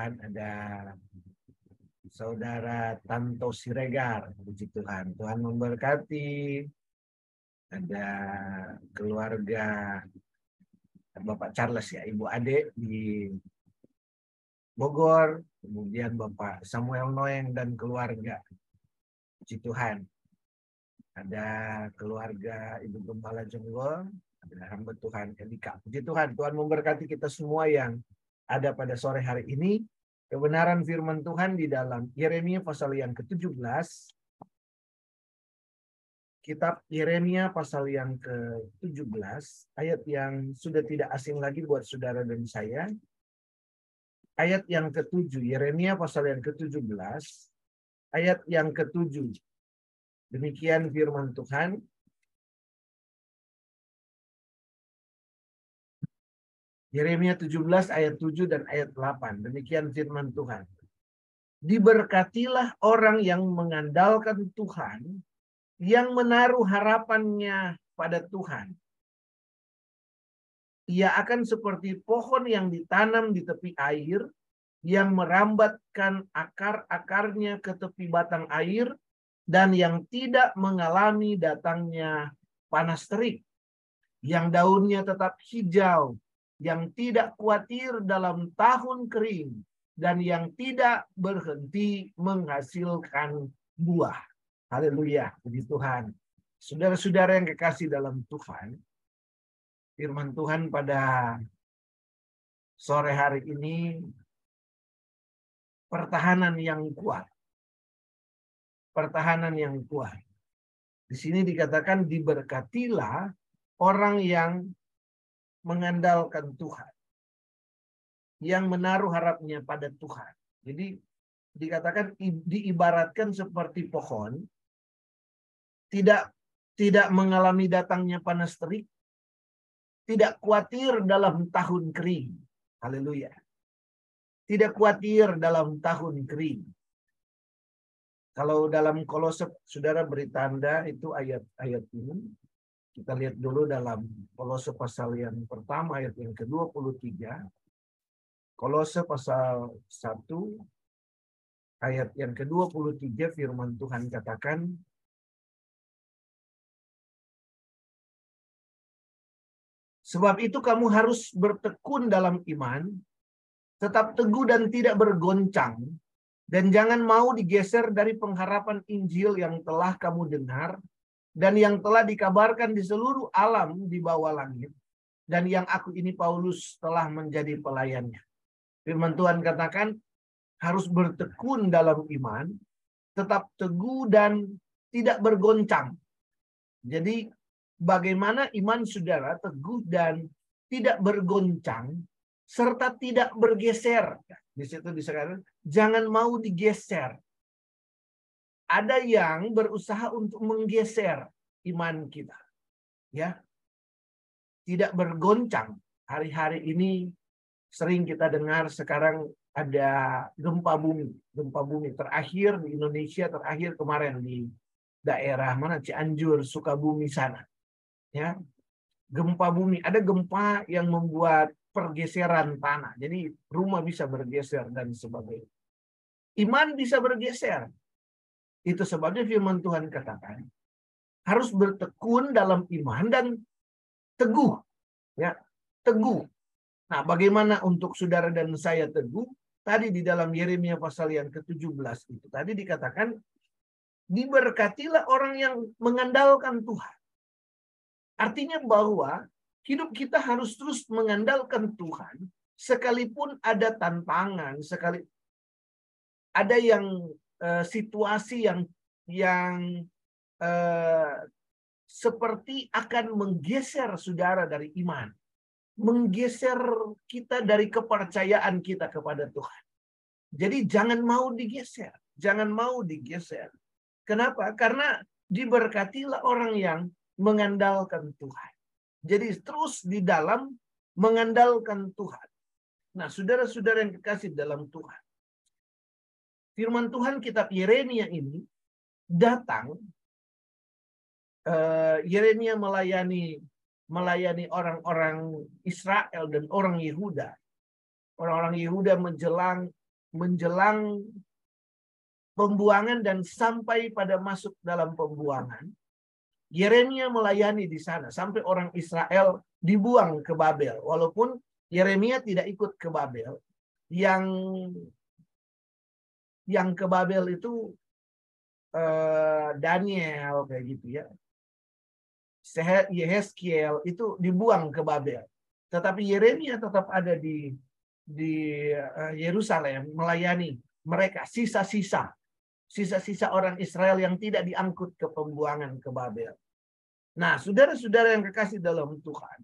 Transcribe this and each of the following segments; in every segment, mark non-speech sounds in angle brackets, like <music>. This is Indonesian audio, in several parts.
Tuhan ada saudara Tanto Siregar, puji Tuhan. Tuhan memberkati. Ada keluarga Bapak Charles ya, Ibu Ade di Bogor, kemudian Bapak Samuel Noeng dan keluarga. Puji Tuhan. Ada keluarga Ibu Gembala Jonggol, ada hamba Tuhan Elika. Puji Tuhan, Tuhan memberkati kita semua yang ada pada sore hari ini. Kebenaran firman Tuhan di dalam Yeremia pasal yang ke-17. Kitab Yeremia pasal yang ke-17. Ayat yang sudah tidak asing lagi buat saudara dan saya. Ayat yang ke-7. Yeremia pasal yang ke-17. Ayat yang ke-7. Demikian firman Tuhan. Yeremia 17 ayat 7 dan ayat 8. Demikian firman Tuhan. Diberkatilah orang yang mengandalkan Tuhan, yang menaruh harapannya pada Tuhan. Ia akan seperti pohon yang ditanam di tepi air, yang merambatkan akar-akarnya ke tepi batang air, dan yang tidak mengalami datangnya panas terik, yang daunnya tetap hijau yang tidak khawatir dalam tahun kering dan yang tidak berhenti menghasilkan buah. Haleluya, puji Tuhan. Saudara-saudara yang kekasih dalam Tuhan, firman Tuhan pada sore hari ini pertahanan yang kuat. Pertahanan yang kuat. Di sini dikatakan diberkatilah orang yang mengandalkan Tuhan. Yang menaruh harapnya pada Tuhan. Jadi dikatakan diibaratkan seperti pohon tidak tidak mengalami datangnya panas terik, tidak khawatir dalam tahun kering. Haleluya. Tidak khawatir dalam tahun kering. Kalau dalam kolose saudara beri tanda itu ayat-ayat ini kita lihat dulu dalam Kolose pasal yang pertama ayat yang ke-23. Kolose pasal 1 ayat yang ke-23 firman Tuhan katakan Sebab itu kamu harus bertekun dalam iman, tetap teguh dan tidak bergoncang, dan jangan mau digeser dari pengharapan Injil yang telah kamu dengar, dan yang telah dikabarkan di seluruh alam di bawah langit dan yang aku ini Paulus telah menjadi pelayannya. Firman Tuhan katakan harus bertekun dalam iman, tetap teguh dan tidak bergoncang. Jadi bagaimana iman saudara teguh dan tidak bergoncang serta tidak bergeser. Di situ disebutkan jangan mau digeser ada yang berusaha untuk menggeser iman kita. Ya. Tidak bergoncang. Hari-hari ini sering kita dengar sekarang ada gempa bumi. Gempa bumi terakhir di Indonesia terakhir kemarin di daerah mana Cianjur, Sukabumi sana. Ya. Gempa bumi, ada gempa yang membuat pergeseran tanah. Jadi rumah bisa bergeser dan sebagainya. Iman bisa bergeser. Itu sebabnya firman Tuhan katakan harus bertekun dalam iman dan teguh. Ya, teguh. Nah, bagaimana untuk saudara dan saya teguh? Tadi di dalam Yeremia pasal yang ke-17 itu tadi dikatakan diberkatilah orang yang mengandalkan Tuhan. Artinya bahwa hidup kita harus terus mengandalkan Tuhan sekalipun ada tantangan, sekali ada yang uh, situasi yang yang uh, seperti akan menggeser saudara dari iman, menggeser kita dari kepercayaan kita kepada Tuhan. Jadi jangan mau digeser, jangan mau digeser. Kenapa? Karena diberkatilah orang yang mengandalkan Tuhan. Jadi terus di dalam mengandalkan Tuhan. Nah, saudara-saudara yang kekasih dalam Tuhan firman Tuhan kitab Yeremia ini datang uh, Yeremia melayani melayani orang-orang Israel dan orang Yehuda orang-orang Yehuda menjelang menjelang pembuangan dan sampai pada masuk dalam pembuangan. Yeremia melayani di sana sampai orang Israel dibuang ke Babel. Walaupun Yeremia tidak ikut ke Babel. Yang yang ke Babel itu uh, Daniel kayak gitu ya. Yehezkiel itu dibuang ke Babel. Tetapi Yeremia tetap ada di di eh, Yerusalem melayani mereka sisa-sisa sisa-sisa orang Israel yang tidak diangkut ke pembuangan ke Babel. Nah, saudara-saudara yang kekasih dalam Tuhan.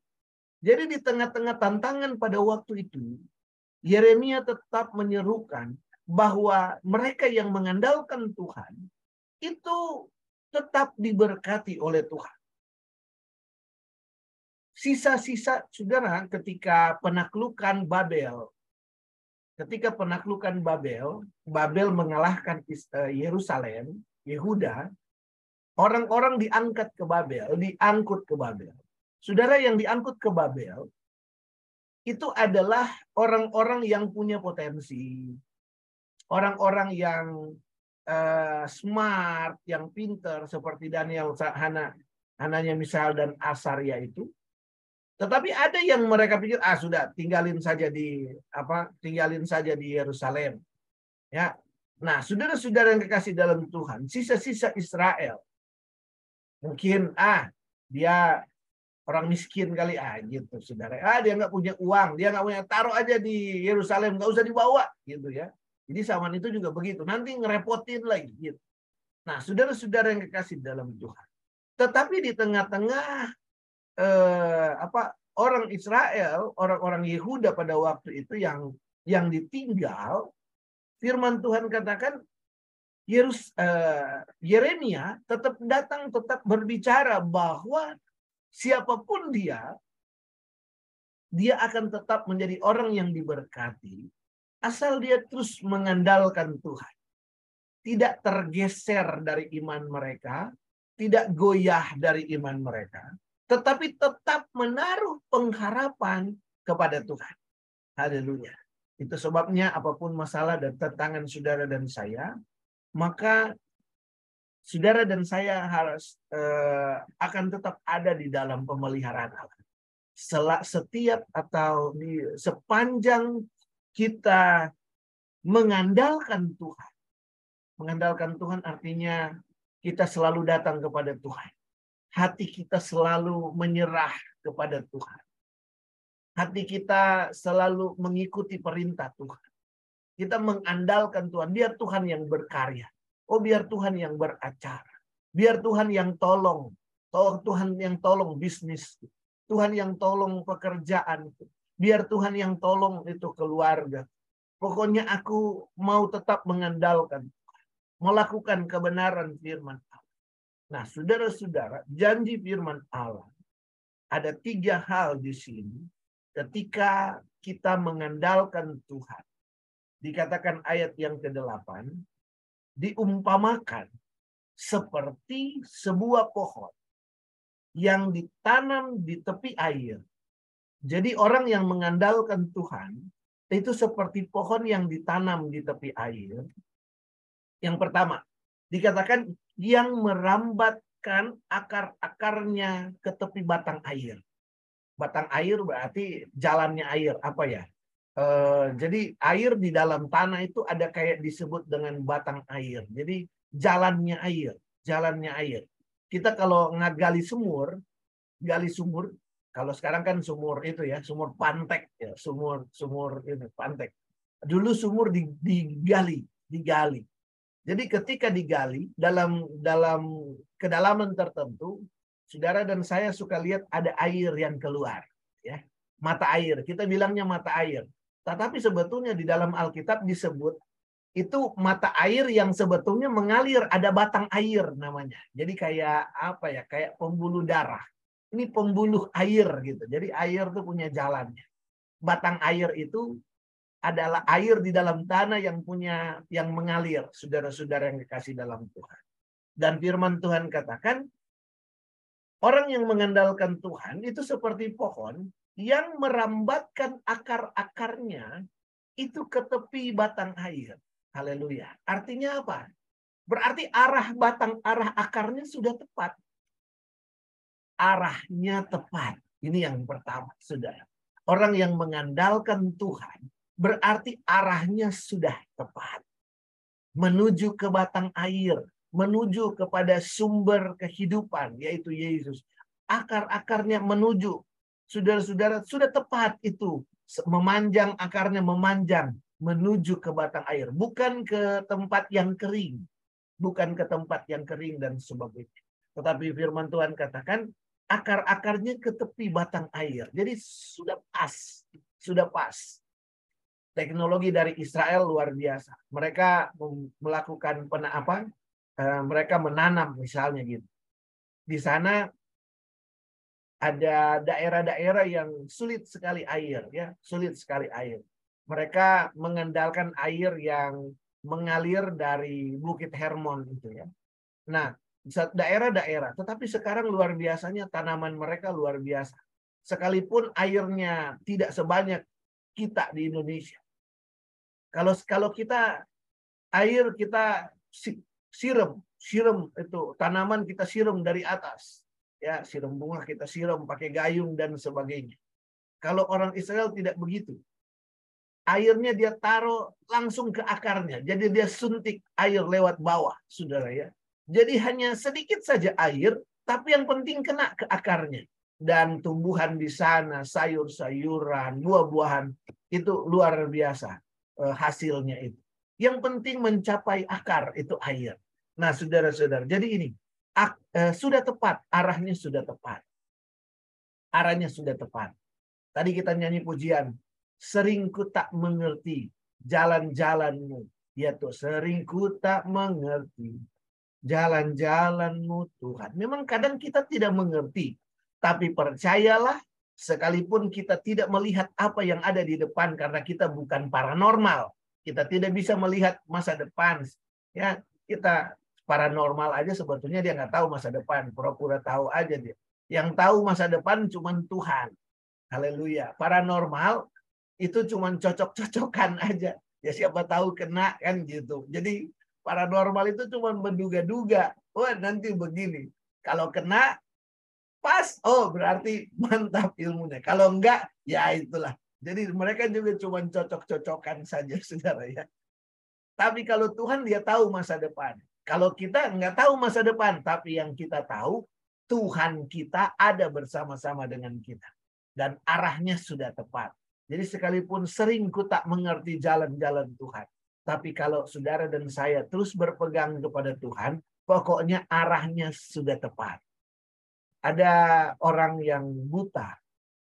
Jadi di tengah-tengah tantangan pada waktu itu, Yeremia tetap menyerukan bahwa mereka yang mengandalkan Tuhan itu tetap diberkati oleh Tuhan. Sisa-sisa saudara ketika penaklukan Babel ketika penaklukan Babel, Babel mengalahkan eh, Yerusalem, Yehuda, orang-orang diangkat ke Babel, diangkut ke Babel. Saudara yang diangkut ke Babel itu adalah orang-orang yang punya potensi, orang-orang yang uh, smart, yang pinter seperti Daniel, Hana, Hananya misal dan Asaria itu tetapi ada yang mereka pikir ah sudah tinggalin saja di apa tinggalin saja di Yerusalem. Ya. Nah, saudara-saudara yang kekasih dalam Tuhan, sisa-sisa Israel mungkin ah dia orang miskin kali ah gitu saudara. Ah dia nggak punya uang, dia nggak punya taruh aja di Yerusalem, nggak usah dibawa gitu ya. Jadi zaman itu juga begitu. Nanti ngerepotin lagi gitu. Nah, saudara-saudara yang kekasih dalam Tuhan. Tetapi di tengah-tengah eh, apa orang Israel, orang-orang Yehuda pada waktu itu yang yang ditinggal, firman Tuhan katakan Yerus, eh, Yeremia tetap datang, tetap berbicara bahwa siapa pun dia, dia akan tetap menjadi orang yang diberkati asal dia terus mengandalkan Tuhan. Tidak tergeser dari iman mereka, tidak goyah dari iman mereka, tetapi tetap menaruh pengharapan kepada Tuhan. Haleluya. Itu sebabnya apa pun masalah dan tantangan saudara dan saya, maka saudara dan saya harus uh, akan tetap ada di dalam pemeliharaan Allah. Setiap atau di sepanjang kita mengandalkan Tuhan. Mengandalkan Tuhan artinya kita selalu datang kepada Tuhan hati kita selalu menyerah kepada Tuhan. Hati kita selalu mengikuti perintah Tuhan. Kita mengandalkan Tuhan. Biar Tuhan yang berkarya. Oh biar Tuhan yang beracara. Biar Tuhan yang tolong. Tuhan yang tolong bisnis. Tuhan yang tolong pekerjaan. Biar Tuhan yang tolong itu keluarga. Pokoknya aku mau tetap mengandalkan Melakukan kebenaran firman Nah, saudara-saudara, janji firman Allah ada tiga hal di sini ketika kita mengandalkan Tuhan. Dikatakan ayat yang ke-8, diumpamakan seperti sebuah pohon yang ditanam di tepi air. Jadi orang yang mengandalkan Tuhan itu seperti pohon yang ditanam di tepi air. Yang pertama, dikatakan yang merambatkan akar-akarnya ke tepi batang air. Batang air berarti jalannya air apa ya? E, jadi air di dalam tanah itu ada kayak disebut dengan batang air. Jadi jalannya air, jalannya air. Kita kalau ngagali sumur, gali sumur, kalau sekarang kan sumur itu ya, sumur pantek ya, sumur sumur ini pantek. Dulu sumur digali, digali. Jadi ketika digali dalam dalam kedalaman tertentu, saudara dan saya suka lihat ada air yang keluar, ya. Mata air. Kita bilangnya mata air. Tetapi sebetulnya di dalam Alkitab disebut itu mata air yang sebetulnya mengalir ada batang air namanya. Jadi kayak apa ya? Kayak pembuluh darah. Ini pembuluh air gitu. Jadi air tuh punya jalannya. Batang air itu adalah air di dalam tanah yang punya yang mengalir, saudara-saudara yang dikasih dalam Tuhan. Dan firman Tuhan katakan, orang yang mengandalkan Tuhan itu seperti pohon yang merambatkan akar-akarnya itu ke tepi batang air. Haleluya. Artinya apa? Berarti arah batang, arah akarnya sudah tepat. Arahnya tepat. Ini yang pertama, saudara. Orang yang mengandalkan Tuhan, berarti arahnya sudah tepat. Menuju ke batang air, menuju kepada sumber kehidupan, yaitu Yesus. Akar-akarnya menuju. Saudara-saudara, sudah tepat itu. Memanjang akarnya, memanjang. Menuju ke batang air. Bukan ke tempat yang kering bukan ke tempat yang kering dan sebagainya. Tetapi firman Tuhan katakan akar-akarnya ke tepi batang air. Jadi sudah pas, sudah pas. Teknologi dari Israel luar biasa. Mereka melakukan pena apa? Eh, mereka menanam misalnya gitu. Di sana ada daerah-daerah yang sulit sekali air ya, sulit sekali air. Mereka mengandalkan air yang mengalir dari Bukit Hermon itu ya. Nah, daerah-daerah, tetapi sekarang luar biasanya tanaman mereka luar biasa. Sekalipun airnya tidak sebanyak kita di Indonesia. Kalau kalau kita air kita siram, siram itu tanaman kita siram dari atas. Ya, siram bunga kita siram pakai gayung dan sebagainya. Kalau orang Israel tidak begitu airnya dia taruh langsung ke akarnya. Jadi dia suntik air lewat bawah, saudara ya. Jadi hanya sedikit saja air, tapi yang penting kena ke akarnya. Dan tumbuhan di sana, sayur-sayuran, buah-buahan, itu luar biasa eh, hasilnya itu. Yang penting mencapai akar itu air. Nah, saudara-saudara, jadi ini eh, sudah tepat, arahnya sudah tepat. Arahnya sudah tepat. Tadi kita nyanyi pujian, Sering ku tak mengerti jalan-jalanmu. Ya tuh, sering ku tak mengerti jalan-jalanmu Tuhan. Memang kadang kita tidak mengerti. Tapi percayalah, sekalipun kita tidak melihat apa yang ada di depan karena kita bukan paranormal. Kita tidak bisa melihat masa depan. Ya, kita paranormal aja sebetulnya dia nggak tahu masa depan, pura-pura tahu aja dia. Yang tahu masa depan cuma Tuhan. Haleluya. Paranormal itu cuma cocok-cocokan aja. Ya siapa tahu kena kan gitu. Jadi paranormal itu cuma menduga-duga. Wah nanti begini. Kalau kena pas, oh berarti <laughs> mantap ilmunya. Kalau enggak, ya itulah. Jadi mereka juga cuma cocok-cocokan saja, <laughs> saudara ya. Tapi kalau Tuhan dia tahu masa depan. Kalau kita nggak tahu masa depan, tapi yang kita tahu Tuhan kita ada bersama-sama dengan kita dan arahnya sudah tepat. Jadi sekalipun sering ku tak mengerti jalan-jalan Tuhan. Tapi kalau saudara dan saya terus berpegang kepada Tuhan, pokoknya arahnya sudah tepat. Ada orang yang buta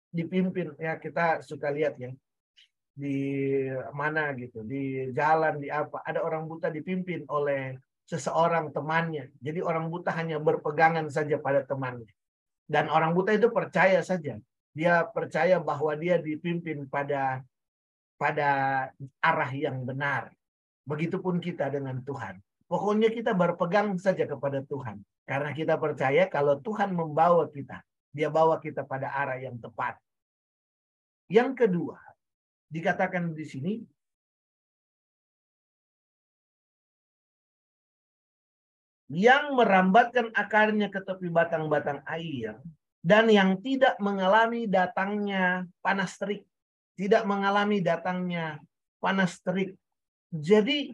dipimpin ya kita suka lihat ya di mana gitu di jalan di apa ada orang buta dipimpin oleh seseorang temannya jadi orang buta hanya berpegangan saja pada temannya dan orang buta itu percaya saja dia percaya bahwa dia dipimpin pada pada arah yang benar. Begitupun kita dengan Tuhan. Pokoknya kita berpegang saja kepada Tuhan. Karena kita percaya kalau Tuhan membawa kita, dia bawa kita pada arah yang tepat. Yang kedua, dikatakan di sini, yang merambatkan akarnya ke tepi batang-batang air, dan yang tidak mengalami datangnya panas terik, tidak mengalami datangnya panas terik. Jadi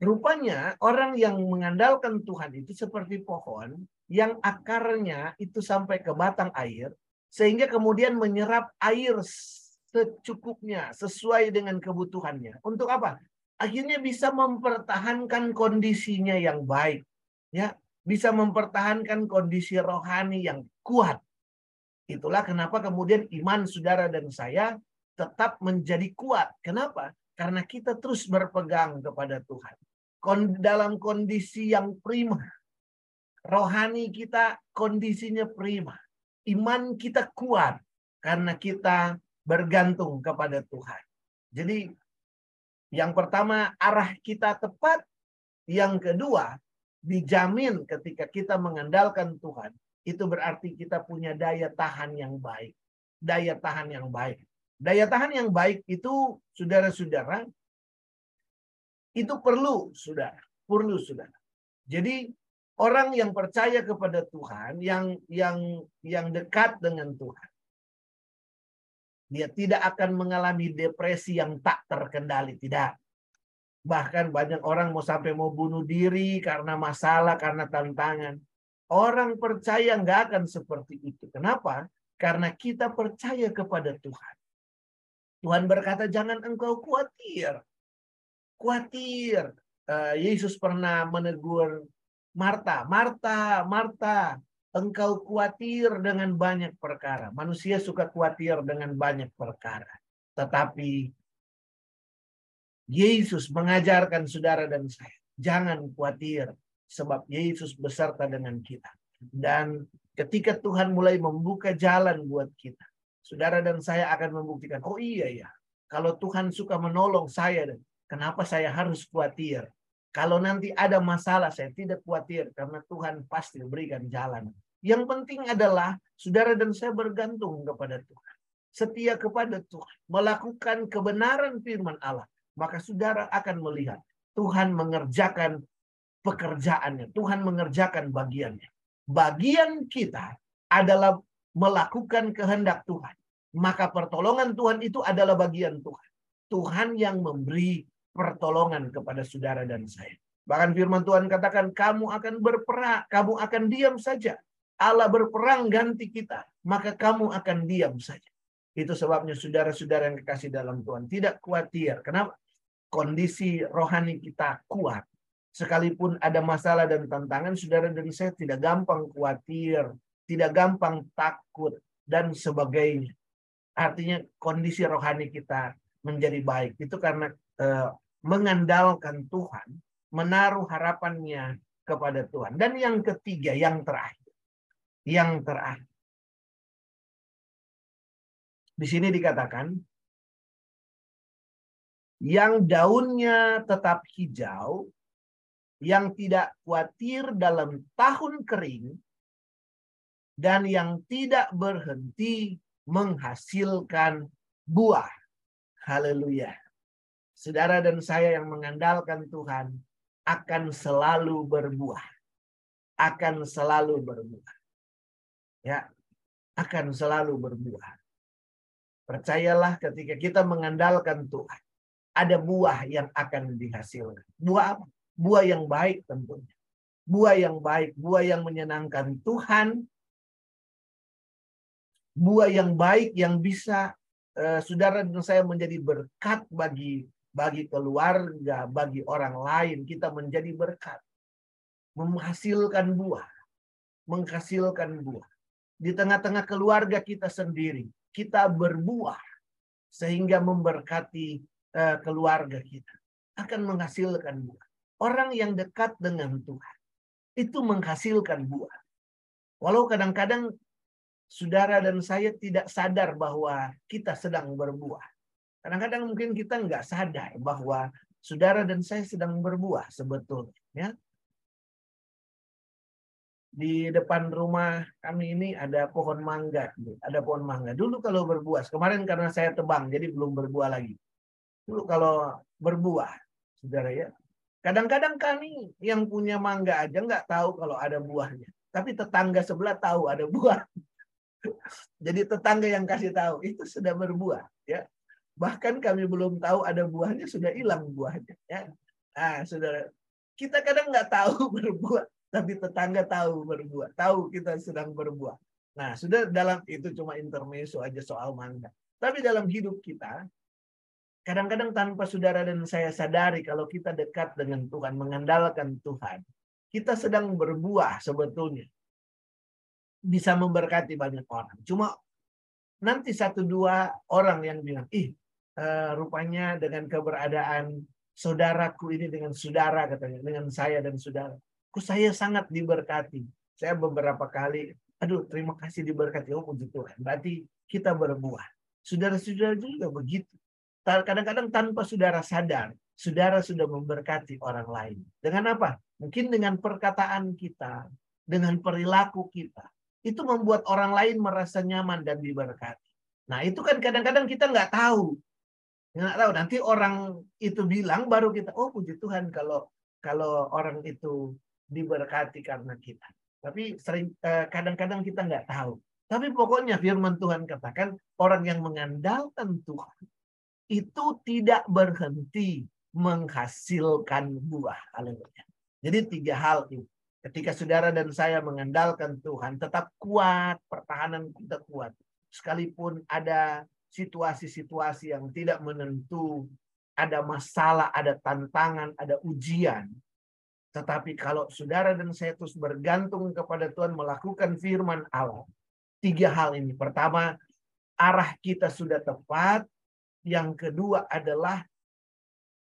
rupanya orang yang mengandalkan Tuhan itu seperti pohon yang akarnya itu sampai ke batang air sehingga kemudian menyerap air secukupnya sesuai dengan kebutuhannya. Untuk apa? Akhirnya bisa mempertahankan kondisinya yang baik. Ya, bisa mempertahankan kondisi rohani yang kuat. Itulah kenapa kemudian iman saudara dan saya tetap menjadi kuat. Kenapa? Karena kita terus berpegang kepada Tuhan. Dalam kondisi yang prima. Rohani kita kondisinya prima. Iman kita kuat. Karena kita bergantung kepada Tuhan. Jadi yang pertama arah kita tepat. Yang kedua dijamin ketika kita mengandalkan Tuhan, itu berarti kita punya daya tahan yang baik. Daya tahan yang baik. Daya tahan yang baik itu, saudara-saudara, itu perlu, saudara. Perlu, saudara. Jadi orang yang percaya kepada Tuhan, yang yang yang dekat dengan Tuhan, dia tidak akan mengalami depresi yang tak terkendali, tidak. Bahkan banyak orang mau sampai mau bunuh diri karena masalah, karena tantangan. Orang percaya nggak akan seperti itu. Kenapa? Karena kita percaya kepada Tuhan. Tuhan berkata, jangan engkau khawatir. Khawatir. Uh, Yesus pernah menegur Marta. Marta, Marta, engkau khawatir dengan banyak perkara. Manusia suka khawatir dengan banyak perkara. Tetapi Yesus mengajarkan saudara dan saya, jangan khawatir sebab Yesus beserta dengan kita. Dan ketika Tuhan mulai membuka jalan buat kita, saudara dan saya akan membuktikan, oh iya ya, kalau Tuhan suka menolong saya, kenapa saya harus khawatir? Kalau nanti ada masalah, saya tidak khawatir karena Tuhan pasti berikan jalan. Yang penting adalah saudara dan saya bergantung kepada Tuhan. Setia kepada Tuhan. Melakukan kebenaran firman Allah maka saudara akan melihat Tuhan mengerjakan pekerjaannya, Tuhan mengerjakan bagiannya. Bagian kita adalah melakukan kehendak Tuhan. Maka pertolongan Tuhan itu adalah bagian Tuhan. Tuhan yang memberi pertolongan kepada saudara dan saya. Bahkan firman Tuhan katakan, kamu akan berperang, kamu akan diam saja. Allah berperang ganti kita, maka kamu akan diam saja. Itu sebabnya saudara-saudara yang kekasih dalam Tuhan. Tidak khawatir. Kenapa? kondisi rohani kita kuat. Sekalipun ada masalah dan tantangan, saudara dan saya tidak gampang khawatir, tidak gampang takut, dan sebagainya. Artinya kondisi rohani kita menjadi baik. Itu karena eh, mengandalkan Tuhan, menaruh harapannya kepada Tuhan. Dan yang ketiga, yang terakhir. Yang terakhir. Di sini dikatakan, yang daunnya tetap hijau, yang tidak khawatir dalam tahun kering, dan yang tidak berhenti menghasilkan buah. Haleluya. Saudara dan saya yang mengandalkan Tuhan akan selalu berbuah. Akan selalu berbuah. Ya, akan selalu berbuah. Percayalah ketika kita mengandalkan Tuhan ada buah yang akan dihasilkan. Buah apa? Buah yang baik tentunya. Buah yang baik, buah yang menyenangkan Tuhan. Buah yang baik yang bisa uh, saudara dan saya menjadi berkat bagi bagi keluarga, bagi orang lain, kita menjadi berkat. Menghasilkan buah. Menghasilkan buah. Di tengah-tengah keluarga kita sendiri, kita berbuah sehingga memberkati uh, keluarga kita akan menghasilkan buah. Orang yang dekat dengan Tuhan itu menghasilkan buah. Walau kadang-kadang saudara dan saya tidak sadar bahwa kita sedang berbuah. Kadang-kadang mungkin kita nggak sadar bahwa saudara dan saya sedang berbuah sebetulnya. Ya. Di depan rumah kami ini ada pohon mangga. Ada pohon mangga. Dulu kalau berbuah, kemarin karena saya tebang, jadi belum berbuah lagi. Dulu kalau berbuah, saudara ya. Kadang-kadang kami yang punya mangga aja nggak tahu kalau ada buahnya. Tapi tetangga sebelah tahu ada buah. Jadi tetangga yang kasih tahu itu sudah berbuah. ya. Bahkan kami belum tahu ada buahnya sudah hilang buahnya. Ya. Nah, saudara, kita kadang nggak tahu <laughs> berbuah, tapi tetangga tahu berbuah, tahu kita sedang berbuah. Nah, sudah dalam itu cuma intermezzo aja soal mangga. Tapi dalam hidup kita, Kadang-kadang tanpa saudara dan saya sadari kalau kita dekat dengan Tuhan, mengandalkan Tuhan, kita sedang berbuah sebetulnya. Bisa memberkati banyak orang. Cuma nanti satu dua orang yang bilang, ih uh, rupanya dengan keberadaan saudaraku ini dengan saudara katanya, dengan saya dan saudara. Ku saya sangat diberkati. Saya beberapa kali, aduh terima kasih diberkati. Oh puji Tuhan. Berarti kita berbuah. Saudara-saudara juga begitu Kadang-kadang tanpa saudara sadar, saudara sudah memberkati orang lain. Dengan apa? Mungkin dengan perkataan kita, dengan perilaku kita. Itu membuat orang lain merasa nyaman dan diberkati. Nah itu kan kadang-kadang kita nggak tahu. Nggak tahu. Nanti orang itu bilang baru kita, oh puji Tuhan kalau kalau orang itu diberkati karena kita. Tapi sering eh, kadang-kadang kita nggak tahu. Tapi pokoknya firman Tuhan katakan orang yang mengandalkan Tuhan itu tidak berhenti menghasilkan buah. Jadi tiga hal ini. Ketika saudara dan saya mengandalkan Tuhan, tetap kuat, pertahanan kita kuat. Sekalipun ada situasi-situasi yang tidak menentu, ada masalah, ada tantangan, ada ujian. Tetapi kalau saudara dan saya terus bergantung kepada Tuhan melakukan firman Allah, tiga hal ini. Pertama, arah kita sudah tepat. Yang kedua adalah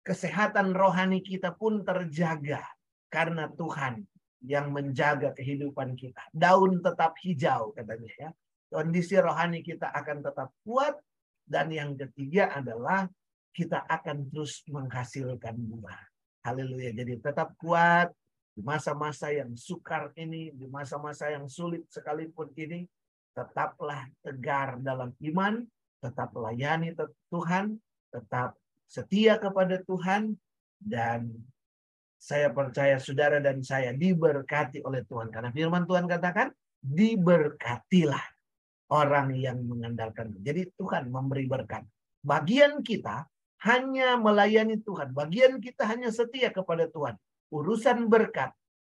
kesehatan rohani kita pun terjaga karena Tuhan yang menjaga kehidupan kita. Daun tetap hijau katanya ya. Kondisi rohani kita akan tetap kuat dan yang ketiga adalah kita akan terus menghasilkan buah. Haleluya. Jadi tetap kuat di masa-masa yang sukar ini, di masa-masa yang sulit sekalipun ini, tetaplah tegar dalam iman, tetap layani Tuhan, tetap setia kepada Tuhan dan saya percaya saudara dan saya diberkati oleh Tuhan. Karena firman Tuhan katakan, diberkatilah orang yang mengandalkan. Jadi Tuhan memberi berkat. Bagian kita hanya melayani Tuhan. Bagian kita hanya setia kepada Tuhan. Urusan berkat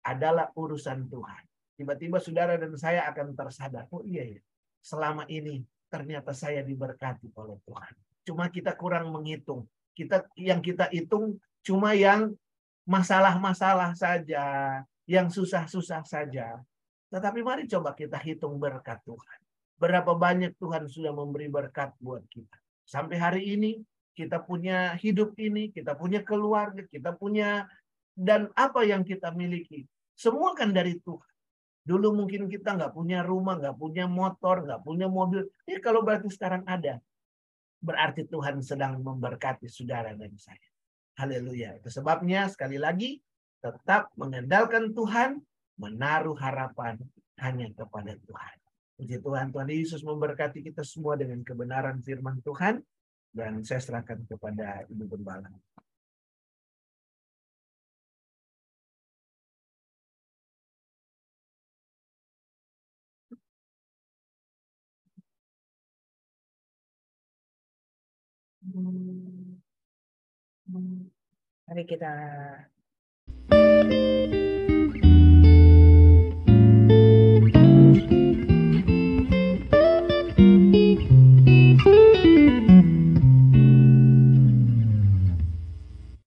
adalah urusan Tuhan. Tiba-tiba saudara dan saya akan tersadar. Oh iya ya, selama ini ternyata saya diberkati oleh Tuhan. Cuma kita kurang menghitung. Kita yang kita hitung cuma yang masalah-masalah saja, yang susah-susah saja. Tetapi mari coba kita hitung berkat Tuhan. Berapa banyak Tuhan sudah memberi berkat buat kita. Sampai hari ini kita punya hidup ini, kita punya keluarga, kita punya dan apa yang kita miliki. Semua kan dari Tuhan. Dulu mungkin kita nggak punya rumah, nggak punya motor, nggak punya mobil. Ya kalau berarti sekarang ada, berarti Tuhan sedang memberkati saudara dan saya. Haleluya. Itu sebabnya sekali lagi tetap mengandalkan Tuhan, menaruh harapan hanya kepada Tuhan. Puji Tuhan, Tuhan Yesus memberkati kita semua dengan kebenaran firman Tuhan. Dan saya serahkan kepada Ibu Gembala. Hmm. Mari kita